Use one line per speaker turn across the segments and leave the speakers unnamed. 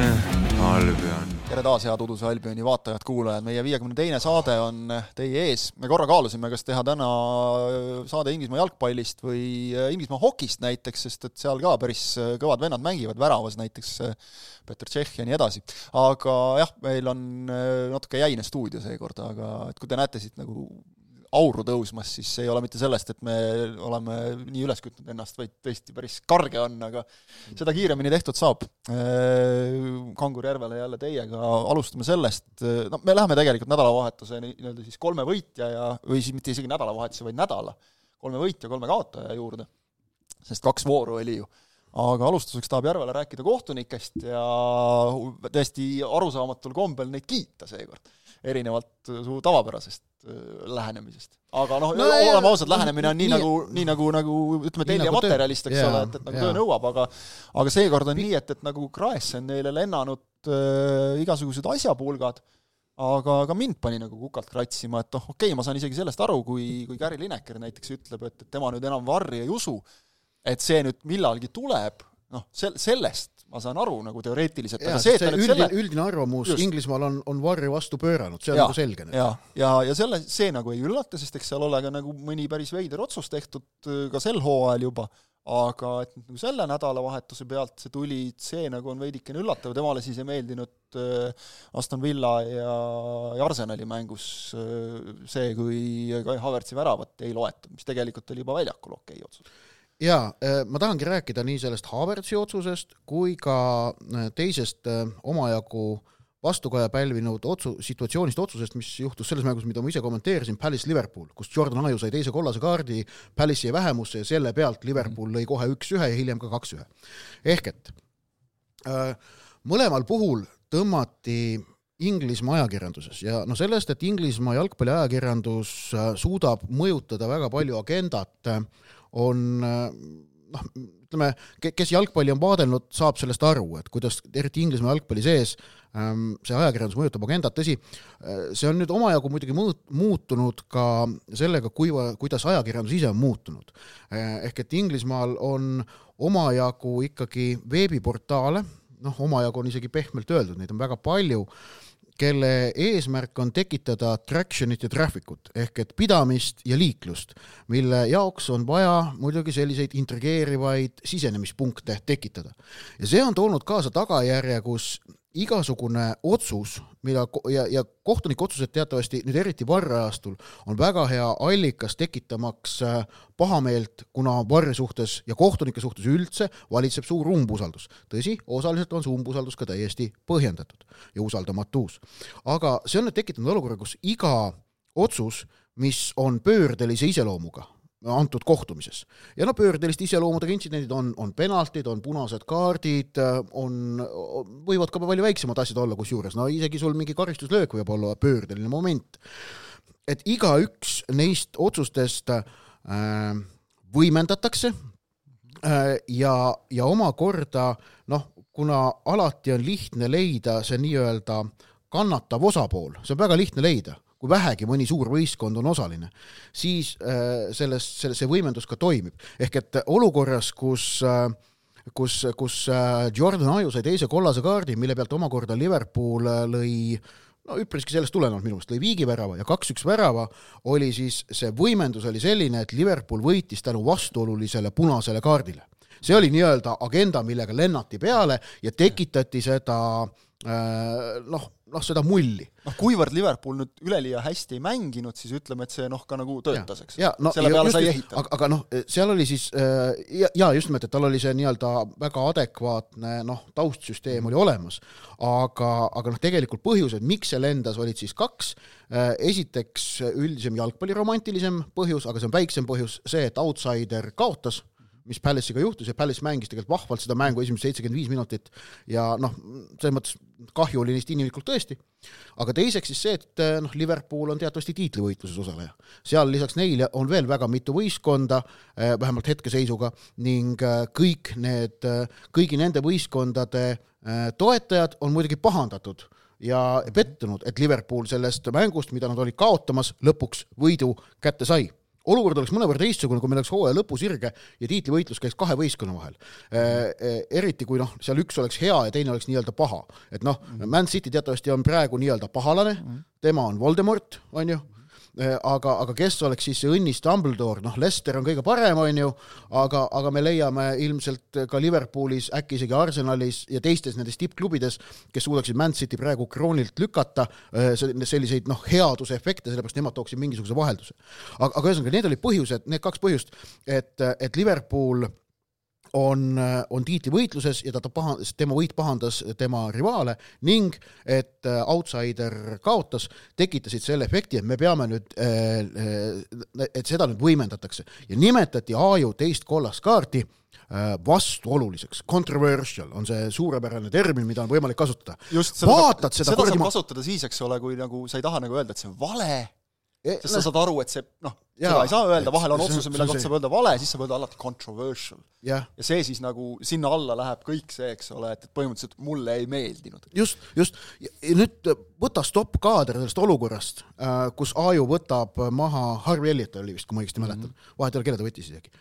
Albion.
tere taas, head Uduse Albioni vaatajad-kuulajad, meie viiekümne teine saade on teie ees. me korra kaalusime, kas teha täna saade Inglismaa jalgpallist või Inglismaa hokist näiteks, sest et seal ka päris kõvad vennad mängivad, väravas näiteks Peeter Tšehh ja nii edasi. aga jah, meil on natuke jäine stuudio seekord, aga et kui te näete siit nagu auru tõusmas, siis ei ole mitte sellest, et me oleme nii üles kütnud ennast, vaid tõesti päris karge on, aga seda kiiremini tehtud saab. Äh, Kangur Järvele jälle teiega, alustame sellest, no me läheme tegelikult nädalavahetuse nii-öelda siis kolme võitja ja, või siis mitte isegi nädalavahetuse, vaid nädala, kolme võitja, kolme kaotaja juurde, sest kaks vooru oli ju. Aga alustuseks tahab Järvele rääkida kohtunikest ja täiesti arusaamatul kombel neid kiita seekord, erinevalt su tavapärasest Äh, lähenemisest. aga noh no, no, oleme ausad, lähenemine on nii, nii nagu, nii nagu, nagu ütleme, tellija nagu eks yeah, ole, et, et nagu yeah. töö nõuab, aga aga seekord on nii, et, et nagu Kraes on neile lennanud äh, igasugused asjapulgad, aga ka mind pani nagu kukalt kratsima, et noh, okei okay,, ma saan isegi sellest aru, kui, kui Gary Lineker näiteks ütleb, et, et tema nüüd enam varri ei usu, et see nüüd millalgi tuleb, noh, sel-, sellest ma saan aru nagu teoreetiliselt, aga see, et
ta nüüd üldine, selle üldine arvamus just. Inglismaal on, on varri vastu pööranud, see on ja, nagu selge.
ja, ja, ja selle, see nagu ei üllata, sest eks seal ole ka nagu mõni päris veider otsus tehtud äh, ka sel hooajal juba, aga et nagu selle nädalavahetuse pealt see tuli, see nagu on veidikene üllatav, temale siis ei meeldinud äh, Aston Villa ja, ja Arsenali mängus äh, see, kui Kai Havertzi väravat ei loetud, mis tegelikult oli juba väljakul okei okay otsus
jaa, äh, ma tahangi rääkida nii sellest Havertzi otsusest kui ka äh, teisest äh, omajagu vastukaja pälvinud otsu-, situatsioonist, otsusest, mis juhtus selles mängus, mida ma ise kommenteerisin, Palace Liverpool, kus Jordan Aju sai teise kollase kaardi, Palace jäi vähemusse ja selle pealt Liverpool lõi kohe üks-ühe ja hiljem ka kaks-ühe. ehk et äh, mõlemal puhul tõmmati Inglismaa ajakirjanduses ja noh, sellest, et Inglismaa jalgpalliajakirjandus suudab mõjutada väga palju agendat äh, on noh, ütleme, kes jalgpalli on vaadelnud, saab sellest aru, et kuidas eriti Inglismaa jalgpalli sees ähm, see ajakirjandus mõjutab agendat, tõsi, äh, see on nüüd omajagu muidugi muut-, muutunud ka sellega, kui, kuidas ajakirjandus ise on muutunud. Äh, ehk et Inglismaal on omajagu ikkagi veebiportaale, noh, omajagu on isegi pehmelt öeldud, neid on väga palju kelle eesmärk on tekitada traction'it ja traffic ut ehk et pidamist ja liiklust, mille jaoks on vaja muidugi selliseid intrigeerivaid sisenemispunkte tekitada. ja see on toonud kaasa tagajärje, kus igasugune otsus, mida ja, ja kohtuniku otsused teatavasti nüüd eriti varreajastul on väga hea allikas tekitamaks äh, pahameelt, kuna varri suhtes ja kohtunike suhtes üldse valitseb suur umbusaldus. tõsi, osaliselt on see umbusaldus ka täiesti põhjendatud ja usaldamatus. aga see on nüüd tekitanud olukorra, kus iga otsus, mis on pöördelise iseloomuga, antud kohtumises. ja no pöördeliste iseloomudega intsidendid on, on penaltid, on punased kaardid, on, võivad ka palju väiksemad asjad olla kusjuures, no isegi sul mingi karistuslöök võib olla pöördeline moment. et igaüks neist otsustest äh, võimendatakse äh, ja, ja omakorda noh, kuna alati on lihtne leida see nii-öelda kannatav osapool, see on väga lihtne leida kui vähegi mõni suur võistkond on osaline, siis äh, selles, selle, see võimendus ka toimib. ehk et olukorras, kus äh, kus, kus äh, Jordan Aju sai teise kollase kaardi, mille pealt omakorda Liverpool lõi no üpriski sellest tulenevalt minu meelest lõi viigivärava ja kaks-üks värava, oli siis see võimendus oli selline, et Liverpool võitis tänu vastuolulisele punasele kaardile. See oli nii-öelda agenda, millega lennati peale ja tekitati seda noh noh, seda mulli.
noh, kuivõrd Liverpool nüüd üleliia hästi ei mänginud, siis ütleme, et see noh, ka nagu töötas, eks.
No,
selle peale sai ehitada.
aga, aga noh, seal oli siis äh, ja, ja just nimelt, et tal oli see nii-öelda väga adekvaatne noh, taustsüsteem oli olemas, aga, aga noh, tegelikult põhjused, miks see lendas, olid siis kaks, äh, esiteks üldisem jalgpalliromantilisem põhjus, aga see on väiksem põhjus, see, et outsider kaotas mis Palace'iga juhtus ja Palace mängis tegelikult vahvalt seda mängu esimesed seitsekümmend viis minutit ja noh, selles mõttes kahju oli neist inimlikult tõesti, aga teiseks siis see, et noh, Liverpool on teatavasti tiitlivõitluses osaleja. seal lisaks neile on veel väga mitu võistkonda, eh, vähemalt hetkeseisuga, ning eh, kõik need, eh, kõigi nende võistkondade toetajad on muidugi pahandatud ja pettunud, et Liverpool sellest mängust, mida nad olid kaotamas, lõpuks võidu kätte sai olukord oleks mõnevõrra teistsugune, kui meil oleks hooaja lõpusirge ja tiitlivõitlus käiks kahe võistkonna vahel. Eriti kui noh, seal üks oleks hea ja teine oleks nii-öelda paha. et noh, Man City teatavasti on praegu nii-öelda pahalane, tema on Voldemort, on ju Äh, aga, aga kes oleks siis see õnnis Dumbledore, noh, Lester on kõige parem, on ju, aga, aga me leiame ilmselt ka Liverpoolis, äkki isegi Arsenalis ja teistes nendes tippklubides, kes suudaksid Man City praegu kroonilt lükata, äh, selliseid noh, headusefekte, sellepärast nemad tooksid mingisuguse vahelduse. aga, aga ühesõnaga, need olid põhjused, need kaks põhjust, et, et Liverpool on, on tiitlivõitluses ja ta, ta paha, tema võit pahandas tema rivaale ning et äh, outsider kaotas, tekitasid selle efekti, et me peame nüüd, äh, äh, et seda nüüd võimendatakse. Ja nimetati Aaju teist kollast kaarti vastuoluliseks, controversial on see suurepärane termin, mida on võimalik kasutada.
seda, Vaatad seda, seda saab kasutada siis, eks ole, kui nagu sa ei taha nagu öelda, et see on vale sest sa saad aru, et see noh, seda ei saa öelda, vahel on otsused, mille kohta saab öelda vale, siis saab öelda alati controversial. ja see siis nagu sinna alla läheb kõik see, eks ole, et, et põhimõtteliselt mulle ei meeldinud.
just, just, ja nüüd võta stopp-kaader sellest olukorrast, äh, kus Aaju võtab maha, Harvey Elliot oli vist, kui ma õigesti mäletan mm -hmm., vahet ei ole, kelle ta võttis isegi.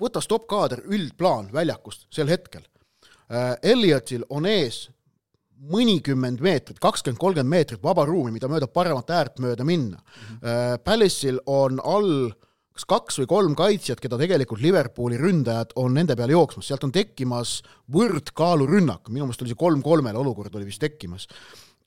võta stopp-kaader, üldplaan väljakust sel hetkel. Äh, Elliotil on ees mõnikümmend meetrit, kakskümmend, kolmkümmend meetrit vaba ruumi, mida mööda paremat äärt mööda minna mm. -hmm. Palace'il on all kas kaks või kolm kaitsjat, keda tegelikult Liverpooli ründajad on nende peale jooksmas, sealt on tekkimas võrdkaalurünnak, minu meelest oli see kolm-kolmele olukord oli vist tekkimas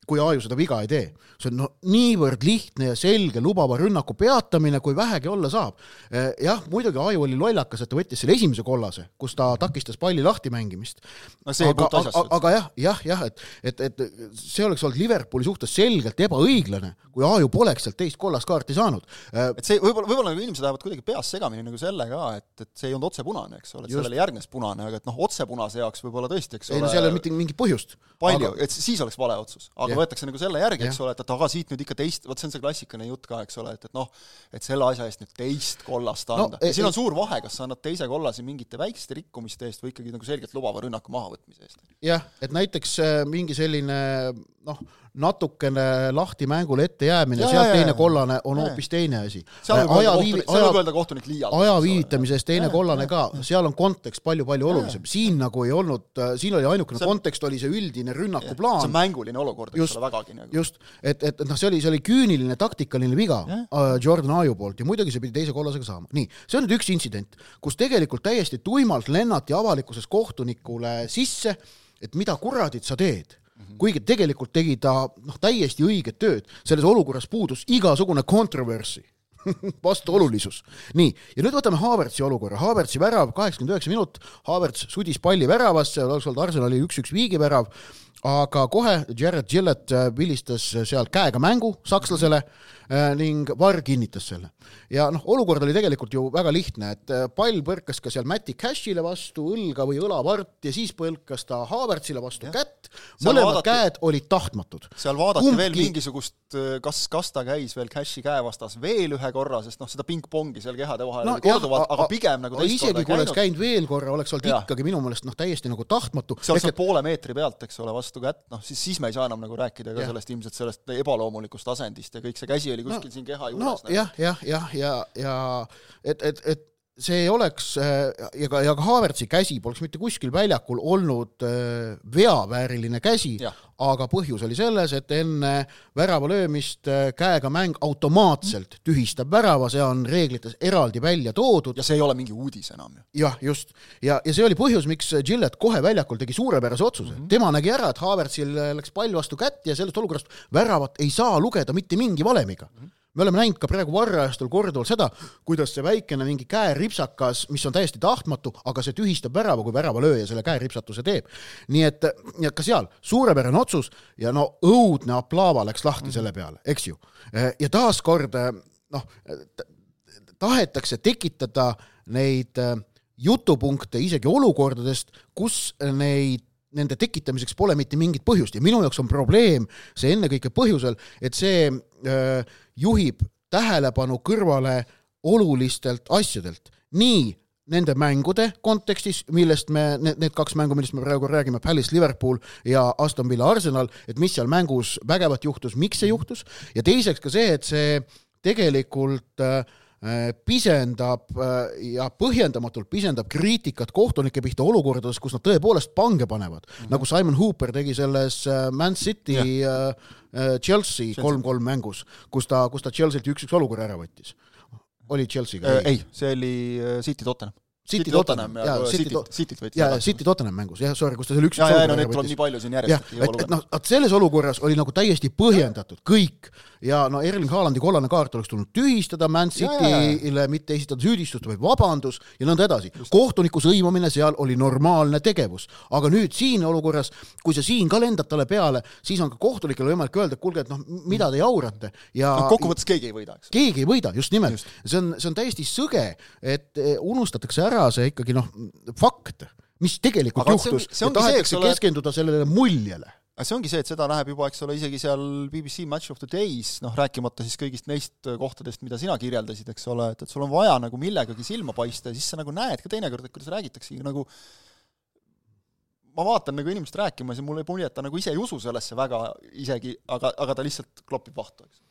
kui Aaju seda viga ei tee. see on no niivõrd lihtne ja selge lubava rünnaku peatamine, kui vähegi olla saab. Eh, jah, muidugi Aaju oli lollakas, et ta võttis selle esimese kollase, kus ta takistas palli lahti mängimist.
no see ei puutu
asjasse. aga jah, jah, jah, et, et, et see oleks olnud Liverpooli suhtes selgelt ebaõiglane, kui Aaju poleks sealt teist kollast kaarti saanud.
Eh, et see võib-olla, võib-olla nagu inimesed ajavad kuidagi peas segamini nagu selle ka, et, et see ei olnud otsepunane, eks ole, et sellele järgnes punane, aga et noh, otsepunase jaoks võib-olla tõesti, eks
ole. ei no seal ei ole mitte mingit põhjust.
palju et siis oleks vale otsus, aga võetakse nagu selle järgi, eks ole, et, et aga siit nüüd ikka teist, vot see on see klassikaline jutt ka, eks ole, et, et noh, et selle asja eest nüüd teist kollast anda no,. ja siin on suur vahe, kas sa annad teise kollase mingite väikeste rikkumiste eest või ikkagi nagu selgelt lubava rünnaku mahavõtmise eest.
jah, et näiteks äh, mingi selline noh, natukene lahti mängule ette jäämine, sealt teine kollane on hoopis teine asi.
aja viivi-, aja,
aja viivitamise eest teine ja, kollane ja, ka, seal on kontekst palju-palju olulisem, siin nagu ei olnud, äh, siin oli ainukene see, kontekst oli see üldine rünnakuplaan.
see on mänguline olukord, eks ole, vägagi nagu.
just, et, et noh, see oli, see oli küüniline taktikaline viga uh, Jordan Aju poolt. Ja muidugi see pidi teise kollasega saama. nii, see on nüüd üks intsident, kus tegelikult täiesti tuimalt lennati avalikkuses kohtunikule sisse, et mida kuradit sa teed. Kuigi tegelikult tegi ta noh, täiesti õiget tööd, selles olukorras puudus igasugune controversy vastuolulisus. nii, ja nüüd võtame Havertzi olukorra, Havertzi värav, kaheksakümmend üheksa minut, Havertz sudis palli väravasse, oleks olnud Arsenali üks-üks viigivärav, aga kohe Jared Gillett vilistas seal käega mängu sakslasele. äh, ning VAR kinnitas selle ja noh, olukord oli tegelikult ju väga lihtne, et äh, pall põrkas ka seal Mati Cashile vastu õlga või õlavart ja siis põrkas ta Havertzile vastu ja. kätt, mõlemad vaadati, käed olid tahtmatud.
seal vaadati Kumbki... veel mingisugust, äh, kas, kas ta käis veel Cashi käe vastas veel ühe korra, sest noh, seda pingpongi seal kehade vahel no, korduvalt, aga pigem nagu
teist isegi kui oleks käinud veel korra, oleks olnud ja. ikkagi minu meelest noh, täiesti nagu tahtmatu.
seal saab poole meetri pealt, eks ole, vastu kätt, noh siis, siis me ei saa enam nagu rääkida ka ja. sellest ilmselt sellest ebaloomulikust asendist ja kõik see käsi oli kuskil no, siin keha juures
no,
nagu.
jah, jah, jah, ja, ja et, et, et see ei oleks ja ka, ja ka Havertzi käsi poleks mitte kuskil väljakul olnud äh, veavääriline käsi, aga põhjus oli selles, et enne värava löömist äh, käega mäng automaatselt tühistab värava, see on reeglites eraldi välja toodud.
ja see ei ole mingi uudis enam ju.
jah, just. ja, ja see oli põhjus, miks Gillett kohe väljakul tegi suurepärase otsuse mm. -hmm. tema nägi ära, et Havertzil läks pall vastu kätt ja sellest olukorrast väravat ei saa lugeda mitte mingi valemiga mm. -hmm me oleme näinud ka praegu varrajastul korduvalt seda, kuidas see väikene mingi käeripsakas, mis on täiesti tahtmatu, aga see tühistab värava, kui väravalööja selle käeripsatuse teeb. nii et, et ka seal suurepärane otsus ja no õudne aplaava läks lahti selle peale, eks ju. ja taaskord noh, tahetakse tekitada neid jutupunkte isegi olukordadest, kus neid nende tekitamiseks pole mitte mingit põhjust ja minu jaoks on probleem see ennekõike põhjusel, et see juhib tähelepanu kõrvale olulistelt asjadelt, nii nende mängude kontekstis, millest me, need, need kaks mängu, millest me praegu räägime, Palace, Liverpool ja Aston Villa, Arsenal, et mis seal mängus vägevat juhtus, miks see juhtus, ja teiseks ka see, et see tegelikult äh, äh, pisendab äh, ja põhjendamatult pisendab kriitikat kohtunike pihta olukordades, kus nad tõepoolest pange panevad mm, -hmm. nagu Simon Hooper tegi selles äh, Man City yeah. Chelsea kolm-kolm mängus, kus ta, kus ta Chelsea't üks-üks olukorra ära võttis. oli Chelsea'ga?
ei, see oli City Tottenham
City Tottenham ja City
Cityt võttis.
ja City Tottenham mängus, jah, sorry, kus ta seal üks
ja, ja no neid tuleb nii palju siin järjest.
jah, et, et noh, vot selles olukorras oli nagu täiesti põhjendatud kõik ja no Erling Haalandi kollane kaart oleks tulnud tühistada Man City'le, mitte esitada süüdistust, vaid vabandus ja nõnda edasi. kohtuniku sõimamine seal oli normaalne tegevus, aga nüüd siin olukorras, kui sa siin ka lendad talle peale, siis on ka kohtunikele võimalik öelda, et kuulge, et noh, mida te jaurate? Ja
no, kokkuvõttes keegi ei võida, eks.
keegi ei võida, just nimelt. see on, see on täiesti sõge, et eh, unustatakse ära see ikkagi noh, fakt, mis tegelikult Aga juhtus. tahetakse ole... keskenduda sellele muljele
aga see ongi see, et seda näeb juba, eks ole, isegi seal BBC Match of the Days, noh, rääkimata siis kõigist neist kohtadest, mida sina kirjeldasid, eks ole, et, et sul on vaja nagu millegagi silma paista ja siis sa nagu näed ka teinekord, et kuidas räägitaksegi nagu ma vaatan nagu inimesest rääkimas ja mul ei mulje, et ta nagu ise ei usu sellesse väga isegi, aga, aga ta lihtsalt klopib vahtu, eks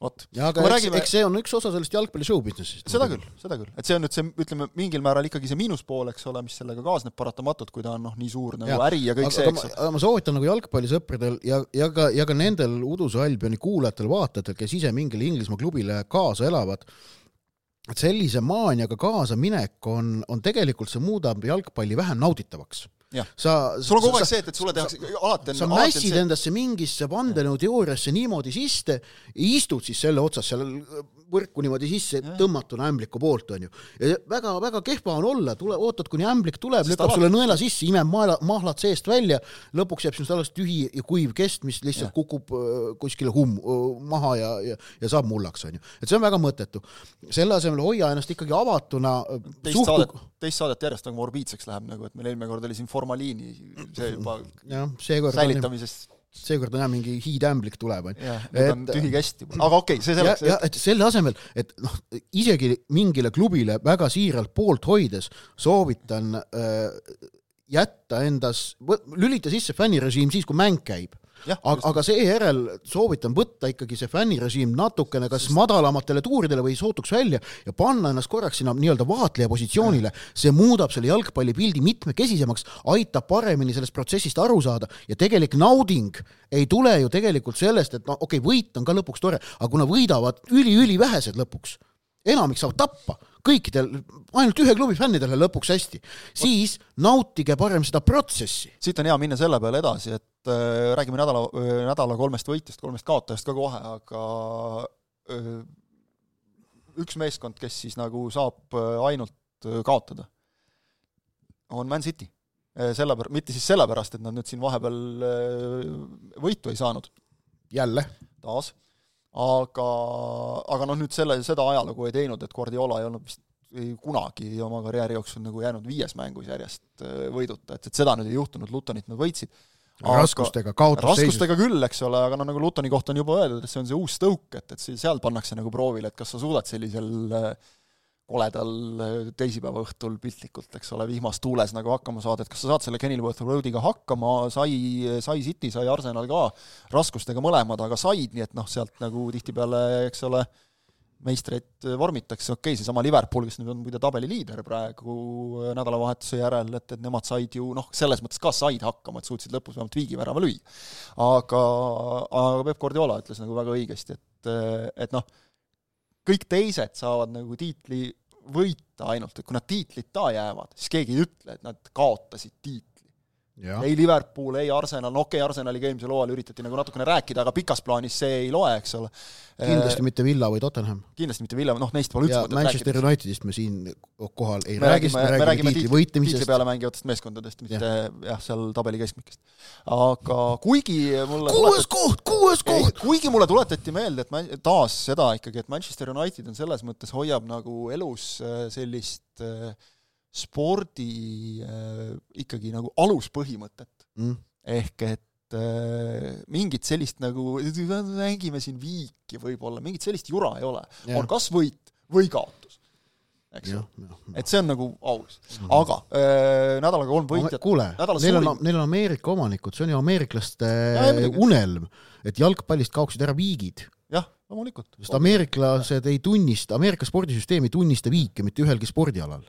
vot.
ja aga eks, räägime... eks see on üks osa sellest jalgpalli show business'ist.
seda küll, seda küll, et see on nüüd see, ütleme, mingil määral ikkagi see miinuspool, eks ole, mis sellega kaasneb paratamatult, kui ta on noh, nii suur nagu ja. äri ja kõik aga, see, eks.
aga ma soovitan nagu jalgpallisõpradel ja, ja ka, ja ka nendel Uduse Albioni kuulajatel-vaatajatel, kes ise mingile Inglismaa klubile kaasa elavad, et sellise maaniaga kaasaminek on, on tegelikult, see muudab jalgpalli vähem nauditavaks
sa, sul on kogu aeg see, et, et sulle tehakse alati
on sa mässid endasse mingisse vandenõuteooriasse niimoodi sisse, istud siis selle otsas seal võrku niimoodi sisse tõmmatuna ämbliku poolt, on ju. ja väga-väga kehva on olla, tule, ootad, kuni ämblik tuleb, lükkab sulle nõela sisse, imeb maala, mahlad seest välja, lõpuks jääb sinust alles tühi ja kuiv kest, mis lihtsalt ja. kukub kuskile humm maha ja, ja, ja saab mullaks, on ju. et see on väga mõttetu. selle asemel hoia ennast ikkagi avatuna.
Teist suhtu... saadet, teist saadet järjest nagu morbiidseks läheb nagu, et meil eelmine kord oli siin formaliini see juba
jah, seekord
säilitamisest
seekord jah, mingi hiidämblik tuleb,
on ju. nüüd on tühi kast juba, aga okei okay,, see selleks.
ja, et selle asemel, et noh, isegi mingile klubile väga siiralt poolt hoides soovitan äh, jätta endas, lülita sisse fännirežiim siis, kui mäng käib aga, aga seejärel soovitan võtta ikkagi see fännirežiim natukene kas Sest... madalamatele tuuridele või sootuks välja ja panna ennast korraks sinna nii-öelda vaatleja positsioonile. see muudab selle jalgpallipildi mitmekesisemaks, aitab paremini sellest protsessist aru saada ja tegelik nauding ei tule ju tegelikult sellest, et no okei okay,, võit on ka lõpuks tore, aga kuna võidavad üli-ülivähesed lõpuks, enamik saavad tappa kõikidel, ainult ühe klubi fännidele lõpuks hästi, siis nautige parem seda protsessi.
siit on hea minna selle peale edasi, et äh, räägime nädala äh,, nädala kolmest võitjast, kolmest kaotajast ka kohe, aga äh, üks meeskond, kes siis nagu saab äh, ainult äh, kaotada, on Man City. Selle pär-, mitte siis sellepärast, et nad nüüd siin vahepeal võitu ei saanud.
jälle?
taas aga, aga noh, nüüd selle, seda ajalugu ei teinud, et Guardiola ei olnud vist ei kunagi oma karjääri jooksul nagu jäänud viies mängus järjest äh, võiduta, et, et seda nüüd ei juhtunud, Lutonit nad võitsid.
raskustega, kaotusseisus.
raskustega küll, eks ole, aga noh, nagu Lutoni kohta on juba öeldud, et see on see uus tõuk, et, et seal pannakse nagu proovile, et kas sa suudad sellisel äh, koledal äh, teisipäeva õhtul piltlikult, eks ole, vihmas tuules nagu hakkama saada, et kas sa saad selle Kenilworth Roadiga hakkama, sai, sai City, sai Arsenal ka raskustega mõlemad, aga said, nii et noh, sealt nagu tihtipeale, eks ole, meistreid vormitakse, okei okay,, seesama Liverpool, kes nüüd on muide tabeliliider praegu äh, nädalavahetuse järel, et, et nemad said ju noh, selles mõttes ka said hakkama, et suutsid lõpus vähemalt viigivärava lüüa. aga, aga Peep Guardiola ütles nagu väga õigesti, et, et noh, kõik teised saavad nagu tiitli võita ainult, et kui nad tiitlita jäävad, siis keegi ei ütle, et nad kaotasid tiitli ei Liverpool, ei Arsenal, no okei okay,, Arsenaliga eelmisel hooajal üritati nagu natukene rääkida, aga pikas plaanis see ei loe, eks ole.
kindlasti mitte Villa või Tottenham.
kindlasti mitte Villa, noh neist pole üldse
mõtet Manchester rääkida. Unitedist me siin kohal ei me räägi, me räägime, räägime tiitli võitlemisest.
tiitli peale mängivatest meeskondadest, mitte jah ja,, seal tabeli keskmikest. aga kuigi mulle
kuues tuletat... koht, kuues koht!
kuigi mulle tuletati meelde, et ma taas seda ikkagi, et Manchester United on selles mõttes, hoiab nagu elus äh, sellist äh, spordi äh, ikkagi nagu aluspõhimõtet mm.. ehk et äh, mingit sellist nagu, mängime siin viiki võib-olla, mingit sellist jura ei ole. on kas võit või kaotus. eks ju, et see on nagu aus mm. -hmm. aga äh, nädalaga kolm võitjat
kuule, neil on, neil on Ameerika omanikud, see on ju ameeriklaste ja, unelm, et jalgpallist kaoksid ära viigid
loomulikult.
sest ameeriklased ei tunnista, Ameerika spordisüsteem ei tunnista viike mitte ühelgi spordialal.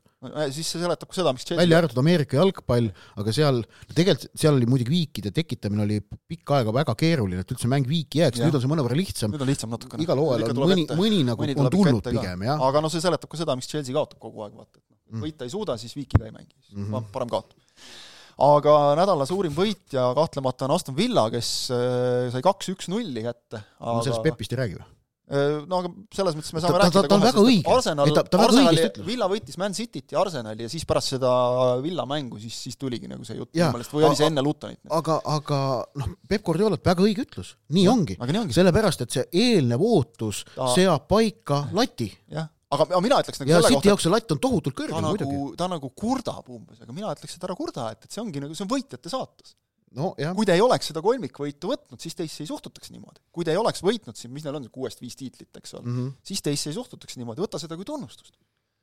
siis see seletab ka seda, miks
Chelsea välja arvatud Ameerika jalgpall, aga seal, tegelikult seal oli muidugi viikide tekitamine oli pikka aega väga keeruline, et üldse mäng viiki jääks, nüüd on see mõnevõrra lihtsam.
nüüd on lihtsam natukene.
igal hooajal on mõni, mõni nagu mõni on tulnud pigem, jah.
aga noh, see seletab ka seda, miks Chelsea kaotab kogu aeg, vaata, et noh, mm. võita ei suuda, siis viikiga ei mängi mm, -hmm. parem kaotab aga nädala suurim võitja kahtlemata on Aston Villa, kes äh, sai kaks-üks nulli kätte aga....
no sellest Pepist ei räägi või?
Äh, no aga selles mõttes me saame
ta,
rääkida
ta, ta on väga õige.
Arsenal, Arsenali, Villa võitis Man Cityt ja Arsenali ja siis pärast seda Villa mängu siis, siis tuligi nagu see jutt minu meelest või oli see enne Lutonit?
aga, aga noh, Peep Guardiolat väga õige ütlus, nii ja, ongi. sellepärast, et see eelnev ootus ta... seab paika lati.
jah aga, mina ütleks nagu
ja City jaoks see latt on tohutult kõrge
ta
muidugi.
nagu, ta nagu kurdab umbes, aga mina ütleks, et ära kurda, et, et see ongi nagu, see on võitjate saatus
no,.
kui te ei oleks seda kolmikvõitu võtnud, siis teisse ei suhtutaks niimoodi. kui te ei oleks võitnud siin, mis neil on, kuuest viis tiitlit, eks ole mm, -hmm. siis teisse ei suhtutaks niimoodi, võta seda kui tunnustust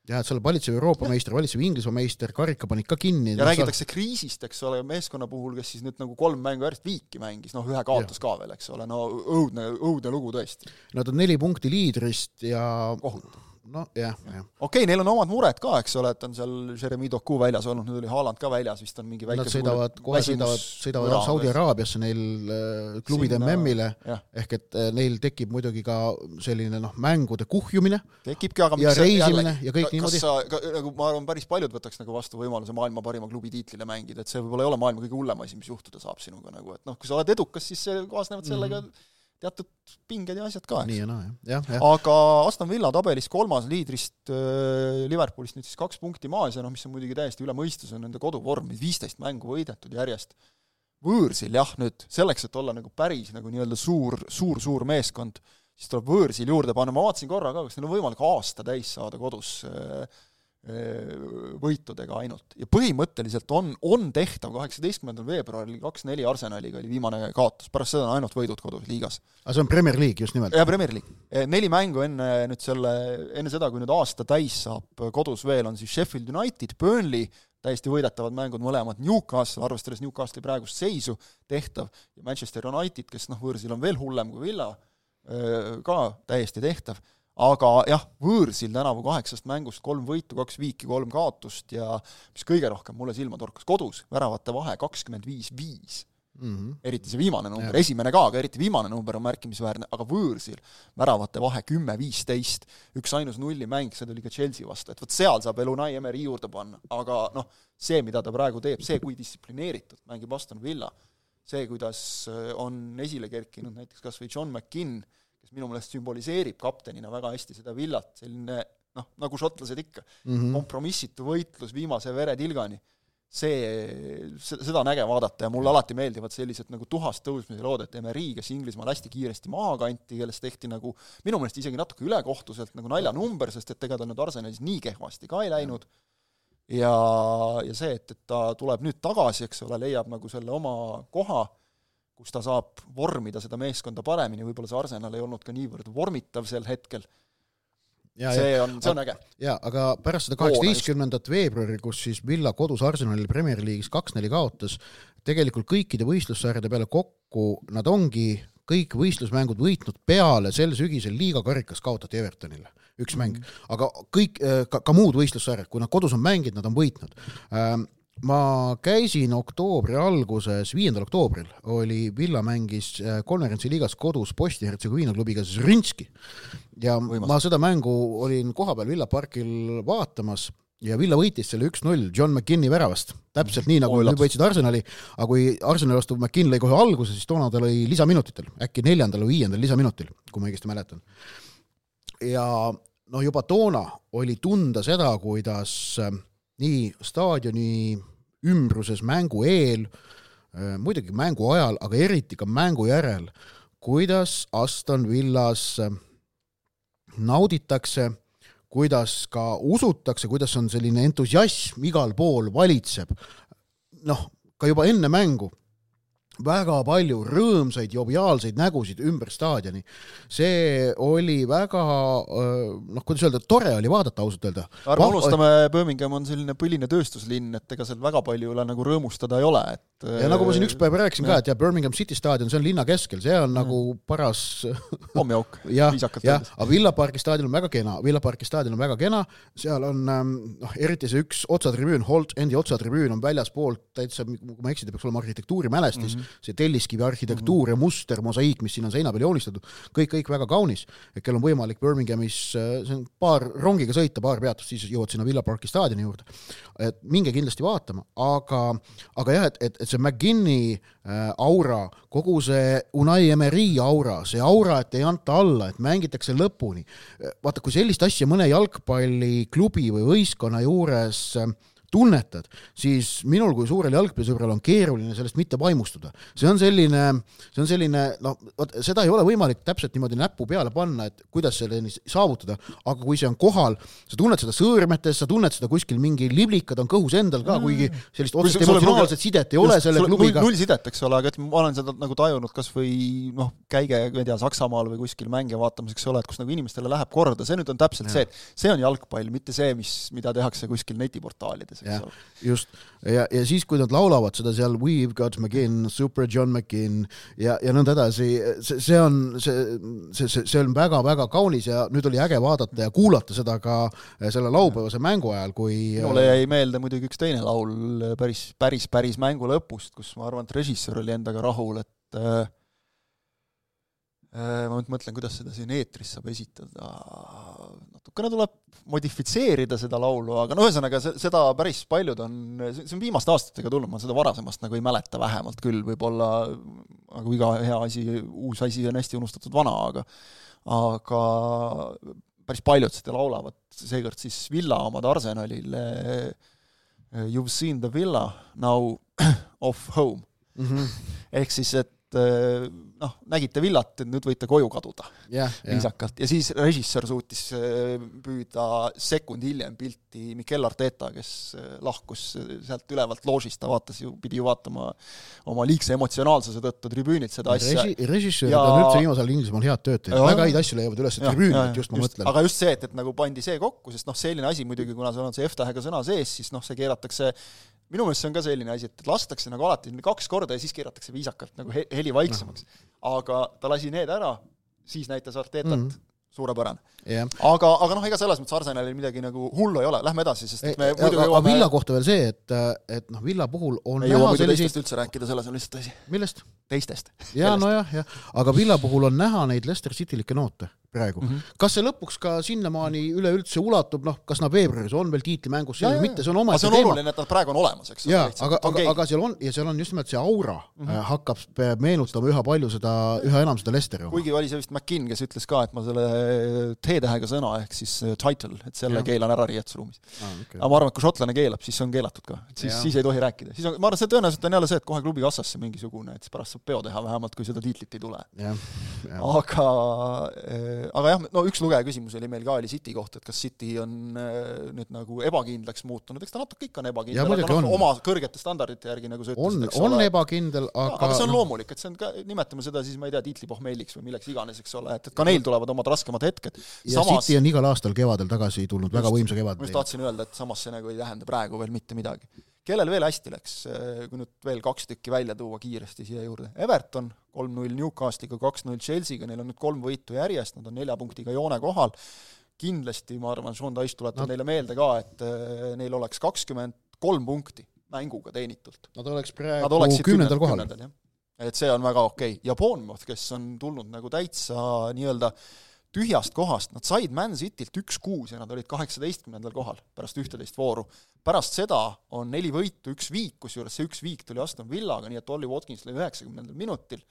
jah, et sa oled valitsev Euroopa meister, valitsev Inglismaa meister, karika panid ka kinni.
ja no, räägitakse sa... kriisist, eks ole, meeskonna puhul, kes siis nüüd nagu kolm mängu järjest viiki mängis, noh, ühe kaotas ka veel, eks ole, no õudne, õudne lugu tõesti.
Nad on neli punkti liidrist ja
kohutav
noh, jah,
okei okay,, neil on omad mured ka, eks ole, et on seal Jeremy Doku väljas olnud, nüüd oli Haaland ka väljas, vist on mingi väike
Nad sõidavad, kohe sõidavad, sõidavad Saudi Araabiasse neil äh, klubide MM-ile, ehk et äh, neil tekib muidugi ka selline noh, mängude kuhjumine.
Tekibki, aga
ja reisimine jälle, ja kõik
ka,
niimoodi.
nagu ma arvan, päris paljud võtaks nagu vastu võimaluse maailma parima klubi tiitlile mängida, et see võib-olla ei ole maailma kõige hullem asi, mis juhtuda saab sinuga nagu, et noh, kui sa oled edukas, siis kaasnevad sellega mm -hmm teatud pinged ja asjad ka, eks.
nii ja naa, jah, jah.
aga Aston Villa tabelis kolmas liidrist äh, Liverpoolist nüüd siis kaks punkti maas ja noh, mis on muidugi täiesti üle mõistuse, on nende koduvorm, viisteist mängu võidetud järjest. võõrsil jah, nüüd selleks, et olla nagu päris nagu nii-öelda suur, suur, suur meeskond, siis tuleb võõrsil juurde panna, ma vaatasin korra ka, kas neil on võimalik aasta täis saada kodus äh, võitudega ainult. ja põhimõtteliselt on, on tehtav, kaheksateistkümnendal veebruaril kaks-neli Arsenaliga oli viimane kaotus, pärast seda on ainult võidud kodus liigas.
aga see on Premier League just nimelt?
jaa, Premier League. neli mängu enne nüüd selle, enne seda, kui nüüd aasta täis saab kodus veel, on siis Sheffield United, Burnley, täiesti võidetavad mängud mõlemad, Newcastle, arvestades Newcastle'i praegust seisu, tehtav, ja Manchester United, kes noh, võõrsil on veel hullem kui Villa, ka täiesti tehtav aga jah, võõrsil tänavu kaheksast mängust kolm võitu, kaks viiki, kolm kaotust ja mis kõige rohkem mulle silma torkas, kodus väravate vahe kakskümmend viis, viis. Mhm. eriti see viimane number, esimene ka, aga eriti viimane number on märkimisväärne, aga võõrsil väravate vahe kümme, viisteist, üksainus nullimäng, see tuli ka Chelsea vastu, et vot seal saab veel Unai Emeri juurde panna, aga noh, see, mida ta praegu teeb, see, kui distsiplineeritud mängib Aston Villa, see, kuidas on esile kerkinud näiteks kas või John McKinn, kes minu meelest sümboliseerib kaptenina väga hästi seda villat, selline noh, nagu šotlased ikka. Mm, -hmm. kompromissitu võitlus viimase veretilgani, see, seda on äge vaadata ja mulle alati meeldivad sellised nagu tuhast tõusmise lood, et Emery, kes Inglismaal hästi kiiresti maha kanti, kellest tehti nagu minu meelest isegi natuke ülekohtuselt nagu naljanumber, sest et ega tal nüüd Arsenalis nii kehvasti ka ei läinud, ja, ja see, et, et ta tuleb nüüd tagasi, eks ole, leiab nagu selle oma koha kus ta saab vormida seda meeskonda paremini, võib-olla see Arsenal ei olnud ka niivõrd vormitav sel hetkel, Ja, see on, see on äge.
jaa, aga pärast seda kaheksateistkümnendat veebruari, kus siis Villa kodus Arsenalil Premier League'is kaks-neli kaotas, tegelikult kõikide võistlussarjade peale kokku nad ongi kõik võistlusmängud võitnud peale sel sügisel liiga karikas kaotati Evertonile, üks mäng mm. aga kõik, ka, ka muud võistlussarjad, kui nad kodus on mänginud, nad on võitnud ähm, ma käisin oktoobri alguses, viiendal oktoobril oli Villa mängis äh, konverentsi liigas kodus Bosnia-Hertsegoviina klubiga Zrinski ja Võimas. ma seda mängu olin kohapeal Villa parkil vaatamas ja Villa võitis selle üks-null John McKinni väravast, täpselt nii, nagu nad võitsid Arsenali, aga kui Arsenali vastu McKinn lõi kohe alguses, siis toona ta lõi lisaminutitel, äkki neljandal või viiendal lisaminutil, kui ma õigesti mäletan. ja noh, juba toona oli tunda seda, kuidas äh, nii staadioni ümbruses mängu eel, äh, muidugi mängu ajal, aga eriti ka mängu järel, kuidas Aston Villas äh, nauditakse, kuidas ka usutakse, kuidas on selline entusiasm igal pool valitseb. noh, ka juba enne mängu väga palju rõõmsaid joviaalseid nägusid ümber staadioni. see oli väga noh, kuidas öelda, tore oli vaadata ausalt öelda.
ärme unustame, Birmingham on selline põline tööstuslinn, et ega seal väga palju üle nagu rõõmustada ei ole, et
ja nagu ma siin üks päev rääkisin ja. ka, et jah, Birmingham City staadion, see on linna keskel, see on mm. nagu paras
pommiauk,
viisakalt öeldes. aga Villa Parki staadion on väga kena, Villa Parki staadion on väga kena, seal on ähm, noh, eriti see üks otsatribüün, Holt Endi otsatribüün on väljaspoolt täitsa, kui ma ei eksi, ta peaks olema arhitektuurimälestis mm, -hmm. See telliskivi arhitektuur mm -hmm. ja muster, mosaiik, mis siin on seina peal joonistatud, kõik, kõik väga kaunis, et kel on võimalik Birminghamis, äh, see on paar rongiga sõita, paar peatust, siis jõuad sinna Villa Parki staadioni juurde. et minge kindlasti vaatama, aga, aga jah, et, et, et see McGinni äh, aura, kogu see Unai Emery aura, see aura, et ei anta alla, et mängitakse lõpuni. vaata, kui sellist asja mõne jalgpalliklubi või võistkonna juures äh, tunnetad, siis minul kui suurel jalgpallisõbral on keeruline sellest mitte vaimustuda. see on selline, see on selline, noh, vot seda ei ole võimalik täpselt niimoodi näppu peale panna, et kuidas selleni saavutada, aga kui see on kohal, sa tunned seda sõõrmetes, sa tunned seda kuskil mingi liblikad on kõhus endal ka, kuigi mm. sellist otsest emotsionaalset sidet ei ole selle klubiga.
null sidet, eks ole, aga et ma olen seda nagu tajunud kas või noh, käige, ma ei tea, Saksamaal või kuskil mänge vaatamas, eks ole, et kus nagu inimestele läheb korda, see nüüd on täpselt ja. see, et see on jalgpall, mitte see, mis, mida tehakse kuskil netiportaalides
sees, eks ole. just, ja, ja siis, kui nad laulavad seda seal We've got McGinn, Super John McGinn ja, ja nõnda edasi, see, see on, see, see, see, see on väga-väga kaunis ja nüüd oli äge vaadata ja kuulata seda ka eh, selle laupäevase mängu ajal, kui
minule jäi meelde muidugi üks teine laul päris, päris, päris mängu lõpust, kus ma arvan, et režissöör oli endaga rahul, et äh, ma nüüd mõtlen, kuidas seda siin eetris saab esitada, natukene tuleb modifitseerida seda laulu, aga no ühesõnaga, seda päris paljud on, see on viimaste aastatega tulnud, ma seda varasemast nagu ei mäleta vähemalt küll, võib-olla nagu iga hea asi, uus asi on hästi unustatud vana, aga aga päris paljud seda laulavad, seekord siis Villa omad Arsenalile You've seen the villa, now off home mm. -hmm. ehk siis, et noh, nägite villat, et nüüd võite koju kaduda
yeah,.
viisakalt yeah. ja siis režissöör suutis äh, püüda sekund hiljem pilti Mikel Arteta, kes äh, lahkus sealt ülevalt loožist, ta vaatas ju, pidi ju vaatama oma liigse emotsionaalsuse tõttu tribüünilt seda asja
Regi. režissöörid ja... on üldse viimasel ajal Inglismaal head tööd teinud, väga häid asju leiavad üles tribüünilt, just ma
just,
mõtlen.
aga just see, et, et nagu pandi see kokku, sest noh, selline asi muidugi, kuna seal on see F-tähega sõna sees, siis noh, see keeratakse minu meelest see on ka selline asi, et lastakse nagu alati kaks korda ja siis keeratakse viisakalt nagu heli vaiksemaks no aga ta lasi need ära, siis näitas Artetat mm -hmm. suurepärane
yeah..
aga, aga noh, ega selles mõttes Arsenalil midagi nagu hullu ei ole, lähme edasi, sest et me
muidugi jõuame aga Villa kohta veel see, et, et noh, Villa puhul on
ei jõua muidu selliseid... teistest üldse rääkida, selles on lihtsalt asi.
millest?
teistest.
jaa, nojah, jah, aga Villa puhul on näha neid Leicester City-likke noote praegu mm. -hmm. kas see lõpuks ka sinnamaani üleüldse ulatub, noh, kas nad veebruaris on veel tiitlimängus või mitte, see on omaette
teema. see on oluline, et nad praegu on olemas, eks.
jaa, aga, aga, aga seal on, ja seal on just nimelt see aura mm -hmm. hakkab meenutama üha palju seda, üha enam seda Lesteri
oma. kuigi oli see vist McKinn, kes ütles ka, et ma selle T-tähega sõna ehk siis äh, title, et selle ja. keelan ära riietusruumis ah,. Okay. aga ma arvan, et kui šotlane keelab, siis see on keelatud ka, et siis, siis ei tohi rääkida. siis on, ma arvan, see tõenäoliselt on jälle see, et kohe klubi kassasse mingisugune, et siis pärast saab peo teha vähemalt, kui seda tiitlit ei tule. aga, äh, aga jah, no üks lugeja küsimus oli meil ka, oli City kohta, et kas City on äh, nüüd nagu ebakindlaks muutunud, eks ta natuke ikka on ebakindel, aga noh, oma kõrgete standardite järgi, nagu sa
ütlesid, eks on ole. on ebakindel, aga
aga see on loomulik, et see on ka, nimetame seda siis, ma ei tea, tiitlipohmelliks või milleks iganes, eks ole, et, et ka neil tulevad omad raskemad hetked.
ja samas, City on igal aastal kevadel tagasi tulnud, väga võimsa kevadel.
ma just tahtsin öelda, et samas see nagu ei tähenda praegu veel mitte midagi kellel veel hästi läks, kui nüüd veel kaks tükki välja tuua kiiresti siia juurde, Everton kolm-null Newcastle'iga, kaks-null Chelsea'ga, neil on nüüd kolm võitu järjest, nad on nelja punktiga joone kohal, kindlasti ma arvan, Sean Dyche tuletab no. neile meelde ka, et äh, neil oleks kakskümmend kolm punkti mänguga teenitult.
Nad oleks praegu kümnendal kohal.
et see on väga okei okay. ja Bournemouth, kes on tulnud nagu täitsa nii-öelda tühjast kohast, nad said Man Citylt üks-kuus ja nad olid kaheksateistkümnendal kohal pärast ühteteist vooru. pärast seda on neli võitu, üks viik, kusjuures see üks viik tuli Aston Villaga, nii et Ollie Watkins lõi üheksakümnendal minutil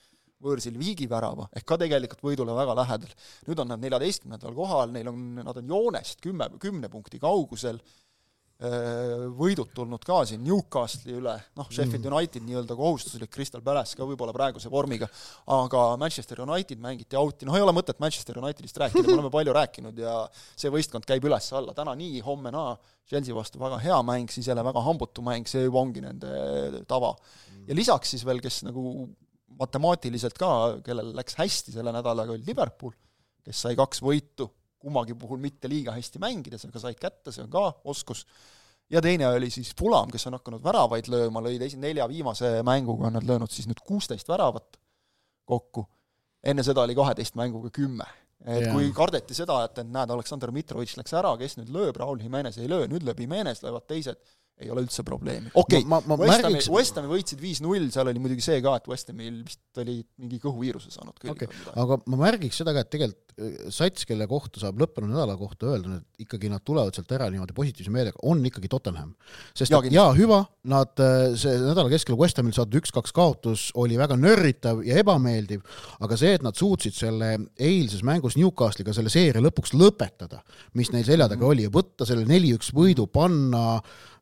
võõrsil viigivärava, ehk ka tegelikult võidule väga lähedal. nüüd on nad neljateistkümnendal kohal, neil on, nad on joonest kümme, kümne punkti kaugusel võidud tulnud ka siin Newcastle'i üle, noh, Sheffield United nii-öelda kohustuslik, Crystal Palace ka võib-olla praeguse vormiga, aga Manchester United mängiti out'i, noh, ei ole mõtet Manchester Unitedist rääkida, me oleme palju rääkinud ja see võistkond käib üles-alla, täna nii, homme naa, Chelsea vastu väga hea mäng, siis jälle väga hambutu mäng, see juba ongi nende tava. ja lisaks siis veel, kes nagu matemaatiliselt ka, kellel läks hästi selle nädalaga, oli Liverpool, kes sai kaks võitu kummagi puhul mitte liiga hästi mängides, aga said kätte, see on ka oskus, ja teine oli siis Pulam, kes on hakanud väravaid lööma, lõi teise nelja viimase mänguga, on nad löönud siis nüüd kuusteist väravat kokku, enne seda oli kaheteist mänguga kümme. et yeah. kui kardeti seda, et, et näed, Aleksandr Mitrovitš läks ära, kes nüüd lööb, Raul Jimenez ei löö, nüüd lööb Jimenez, löövad teised, ei ole üldse probleemi. okei okay,, West Hami, West Hami võitsid viis-null, seal oli muidugi see ka, et West Hamil vist oli mingi kõhuviiruse saanud küll
okay.. aga ma märgiks seda ka, et tegelikult sats, kelle kohta saab lõppenud nädala kohta öelda, et ikkagi nad tulevad sealt ära niimoodi positiivse meelega, on ikkagi Tottenham. sest ja, jaa, hüva, nad, äh, see nädala keskel West Hamil saadud üks-kaks kaotus oli väga nörritav ja ebameeldiv, aga see, et nad suutsid selle eilses mängus Newcastle'iga selle seeria lõpuks lõpetada, mis neil selja taga -hmm. oli, ja võtta selle neli-üks võidu, panna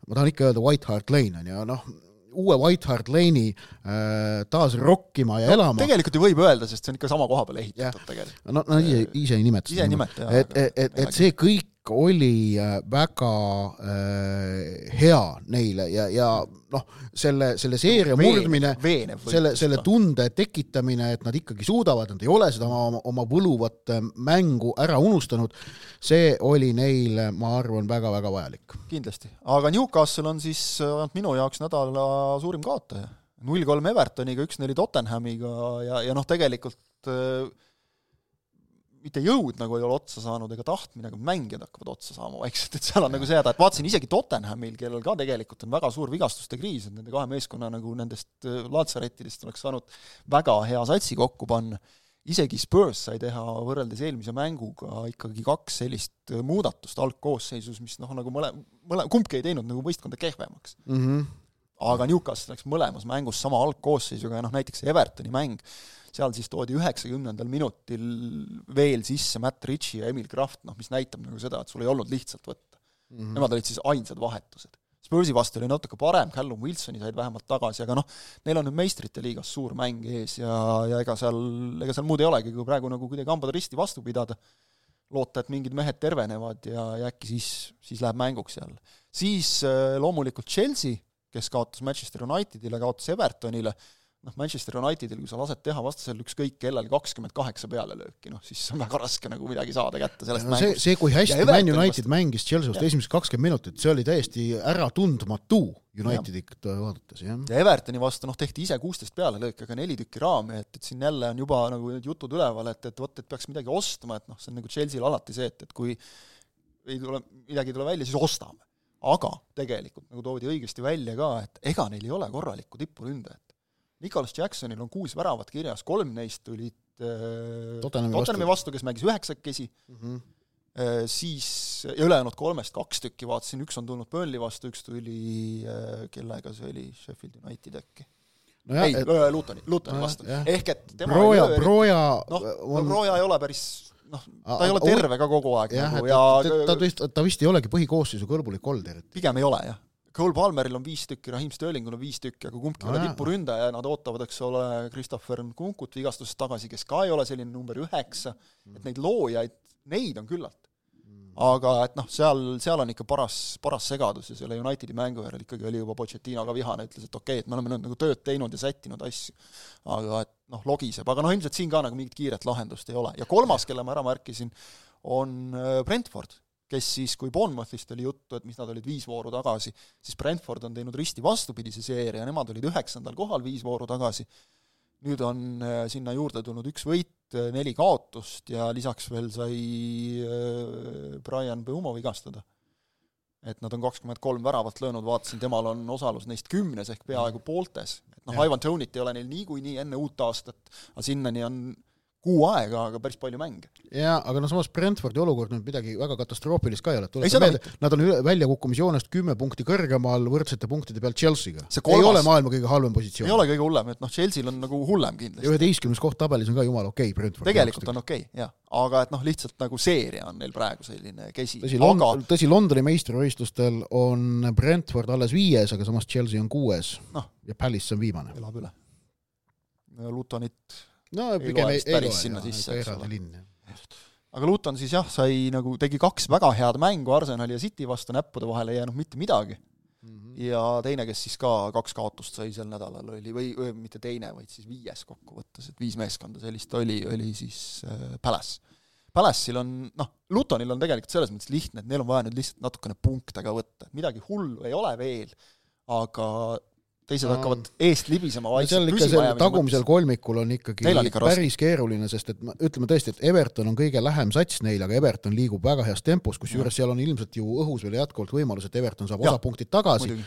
ma tahan ikka öelda White Hart Lane on ju, noh, uue White Hart Lane'i äh, taas rokkima ja no, elama.
tegelikult ju võib öelda, sest see on ikka sama koha peale ehitatud yeah. tegelikult.
no nad ise, ise ei nimeta
ise ei nimeta,
jah. et, et, et see kõik oli äh, väga äh, hea neile ja, ja noh, selle, selle seeria Veen, murdmine, selle, selle tunde tekitamine, et nad ikkagi suudavad, nad ei ole seda oma, oma võluvat äh, mängu ära unustanud, see oli neil, ma arvan, väga-väga vajalik.
kindlasti, aga Newcastle on siis vähemalt minu jaoks nädala suurim kaotaja. null kolm Evertoniga, üks-neli Tottenhamiga ja, ja noh, tegelikult äh, mitte jõud nagu ei ole otsa saanud ega tahtmine, aga mängijad hakkavad otsa saama vaikselt, et seal on ja. nagu see häda, et vaatasin isegi Tottenhamil, kellel ka tegelikult on väga suur vigastuste kriis, et nende kahe meeskonna nagu nendest äh, laatsarettidest oleks saanud väga hea satsi kokku panna, isegi Spurs sai teha võrreldes eelmise mänguga ikkagi kaks sellist äh, muudatust algkoosseisus, mis noh, nagu mõle, mõle, kumbki ei teinud nagu võistkonda kehvemaks mm. -hmm. aga Newcastle läks mõlemas mängus sama algkoosseisuga ja noh, näiteks Evertoni mäng, seal siis toodi üheksakümnendal minutil veel sisse Matt Ritchie ja Emil Kraft, noh mis näitab nagu seda, et sul ei olnud lihtsalt võtta mm. -hmm. Nemad olid siis ainsad vahetused. Spursi vastu oli natuke parem, Callum Wilsoni said vähemalt tagasi, aga noh, neil on nüüd meistrite liigas suur mäng ees ja, ja ega seal, ega seal muud ei olegi, kui praegu nagu kuidagi hambad risti vastu pidada, loota, et mingid mehed tervenevad ja, ja äkki siis, siis läheb mänguks jälle. siis äh, loomulikult Chelsea, kes kaotas Manchester Unitedile, kaotas Evertonile, noh, Manchester Unitedil, kui sa lased teha vastasel ükskõik kellel kakskümmend kaheksa pealelööki, noh siis on väga raske nagu midagi saada kätte sellest
no, mängust. see, kui hästi Man United mängis Chelsea vastu esimesed kakskümmend minutit, see oli täiesti äratundmatu Unitedit vaadates, jah.
ja Evertoni vastu noh, tehti ise kuusteist pealelööki, aga neli tükki raami, et, et siin jälle on juba nagu need jutud üleval, et, et vot, et peaks midagi ostma, et noh, see on nagu Chelsea'l alati see, et, et kui ei tule, midagi ei tule välja, siis ostame. aga tegelikult, nagu toodi õigesti välja ka, et ega neil ei ole korralikku tippuründajat Nicolas Jacksonil on kuus väravat kirjas, kolm neist tulid äh, Tottenhami vastu, vastu, kes mängis üheksakesi mm, -hmm. siis, ja ülejäänud kolmest kaks tükki vaatasin, üks on tulnud Burnley vastu, üks tuli äh,, kellega see oli, Sheffield United äkki no. ei et..., Lutoni, Lutoni no, vastu. ehk et tema
Broja, Broja
noh on..., no Broja ei ole päris noh, ta ei ole terve ka kogu aeg
jah, nagu ja ta, ta, ta vist, ta vist ei olegi põhikoosseisu kõlbulik olnud eriti.
pigem ei ole jah Cole Palmeril on viis tükki, Raheem Sterlingul on viis tükki, aga kumbki ei ole tipuründaja ja nad ootavad, eks ole, Christopher Nkunkut vigastusest tagasi, kes ka ei ole selline number üheksa, et neid loojaid, neid on küllalt. aga et noh, seal, seal on ikka paras, paras segadus ja selle Unitedi mängu järel ikkagi oli juba Pochettino ka vihane, ütles, et okei okay,, et me oleme nüüd nagu tööd teinud ja sättinud asju, aga et noh, logiseb, aga noh, ilmselt siin ka nagu mingit kiiret lahendust ei ole. ja kolmas, kelle ma ära märkisin, on äh, Brentford kes siis, kui Bournemouthist oli juttu, et mis nad olid viis vooru tagasi, siis Brentford on teinud risti vastupidise seeria, nemad olid üheksandal kohal viis vooru tagasi, nüüd on äh, sinna juurde tulnud üks võit, äh, neli kaotust ja lisaks veel sai äh, Brian Beumo vigastada. et nad on kakskümmend kolm väravat löönud, vaatasin, temal on osalus neist kümnes ehk peaaegu pooltes. et noh, Ivan Tonit ei ole neil niikuinii enne uut aastat, aga sinnani on kuu aega, aga päris palju mänge.
jaa, aga no samas Brentfordi olukord nüüd midagi väga katastroofilist ka ei ole,
Ei, seda
meelde, nad on väljakukkumisjoonest kümme punkti kõrgemal võrdsete punktide pealt Chelsea'ga. Ei ole maailma kõige halvem
ei
positsioon.
ole kõige hullem, et noh, Chelsea'l on nagu hullem kindlasti.
üheteistkümnes koht tabelis on ka jumala okei okay, Brentfordi
tegelikult on okei okay,, jah. aga et noh, lihtsalt nagu seeria on neil praegu selline kesi,
tõsi,
aga
Lond-, tõsi, Londoni meistrivõistlustel on Brentford alles viies, aga samas Chelsea on kuues
Noh.
ja Palace on viimane.
elab üle. Lutonit
no pigem ei, ei loe,
sinna
jaa,
sisse, eks ole.
jah.
aga Luton siis jah, sai nagu, tegi kaks väga head mängu Arsenali ja City vastu, näppude vahele ei jäänud mitte midagi.
Mhm.
ja teine, kes siis ka kaks kaotust sai sel nädalal, oli, või, või mitte teine, vaid siis viies kokkuvõttes, et viis meeskonda sellist oli, oli siis äh, Palace. Palace'il on, noh, Lutonil on tegelikult selles mõttes lihtne, et neil on vaja nüüd lihtsalt natukene punkte ka võtta, midagi hullu ei ole veel, aga teised
No.
hakkavad eest libisema
no
vaikselt
seal ikka seal tagumisel kolmikul on ikkagi päris keeruline, sest et ütleme tõesti, et Everton on kõige lähem sats neile, aga Everton liigub väga heas tempos, kusjuures seal on ilmselt ju õhus veel jätkuvalt võimalus, et Everton saab
Jah,
osa punktid tagasi.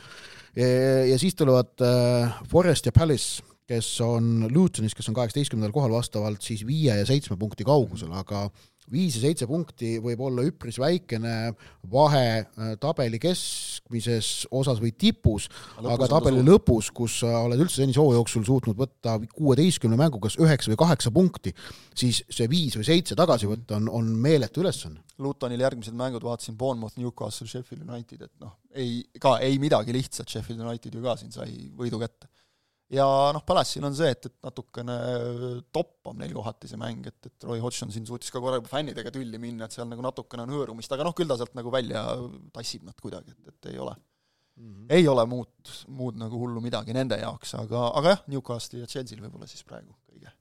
ja, ja siis tulevad äh, Forest ja Palace, kes on Lutonis, kes on kaheksateistkümnendal kohal vastavalt siis viie ja seitsme punkti kaugusel, aga viis ja seitse punkti võib olla üpris väikene vahe äh, tabeli keskmises osas või tipus, aga tabeli lõpus, kus sa oled üldse senise hooaja jooksul suutnud võtta kuueteistkümne mängu kas üheksa või kaheksa punkti, siis see viis või seitse tagasi võtta on, on meeletu ülesanne.
Lutonil järgmised mängud, vaatasin Bournemouth, Newcastle, Sheffield United, et noh, ei, ka ei midagi lihtsat, Sheffield United ju ka siin sai võidu kätte. Ja noh, Palace'il on see, et, et natukene toppab neil kohati see mäng, et, et Roy Hodgson siin suutis ka korra fännidega tülli minna, et seal nagu natukene on hõõrumist, aga noh, küll ta sealt nagu välja tassib nad kuidagi, et, et ei ole mm, -hmm. ei ole muud, muud nagu hullu midagi nende jaoks, aga, aga jah, Newcastle'i ja Chelsea'l võib-olla siis praegu kõige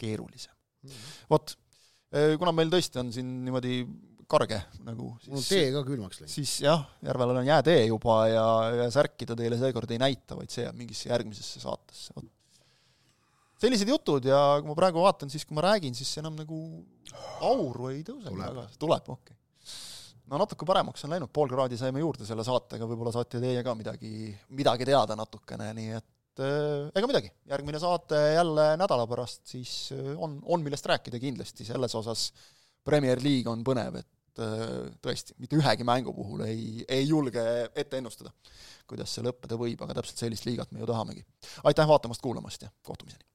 keerulisem. vot, kuna meil tõesti on siin niimoodi karge nagu,
mul tee ka külmaks läinud.
siis jah, Järvel on jäätee juba ja, ja särki ta teile seekord ei näita, vaid see jääb mingisse järgmisesse saatesse, vot. sellised jutud ja kui ma praegu vaatan, siis kui ma räägin, siis enam nagu auru ei tõuse
Tuleb.
väga, tuleb, okei okay. no natuke paremaks on läinud, pool kraadi saime juurde selle saatega, võib-olla saate teie ka midagi, midagi teada natukene, nii et äh, ega midagi, järgmine saate jälle nädala pärast, siis äh, on, on millest rääkida kindlasti, selles osas Premier League on põnev, et äh, tõesti, mitte ühegi mängu puhul ei, ei julge ette ennustada, kuidas see lõppeda võib, aga täpselt sellist liigat me ju tahamegi. aitäh vaatamast-kuulamast ja kohtumiseni!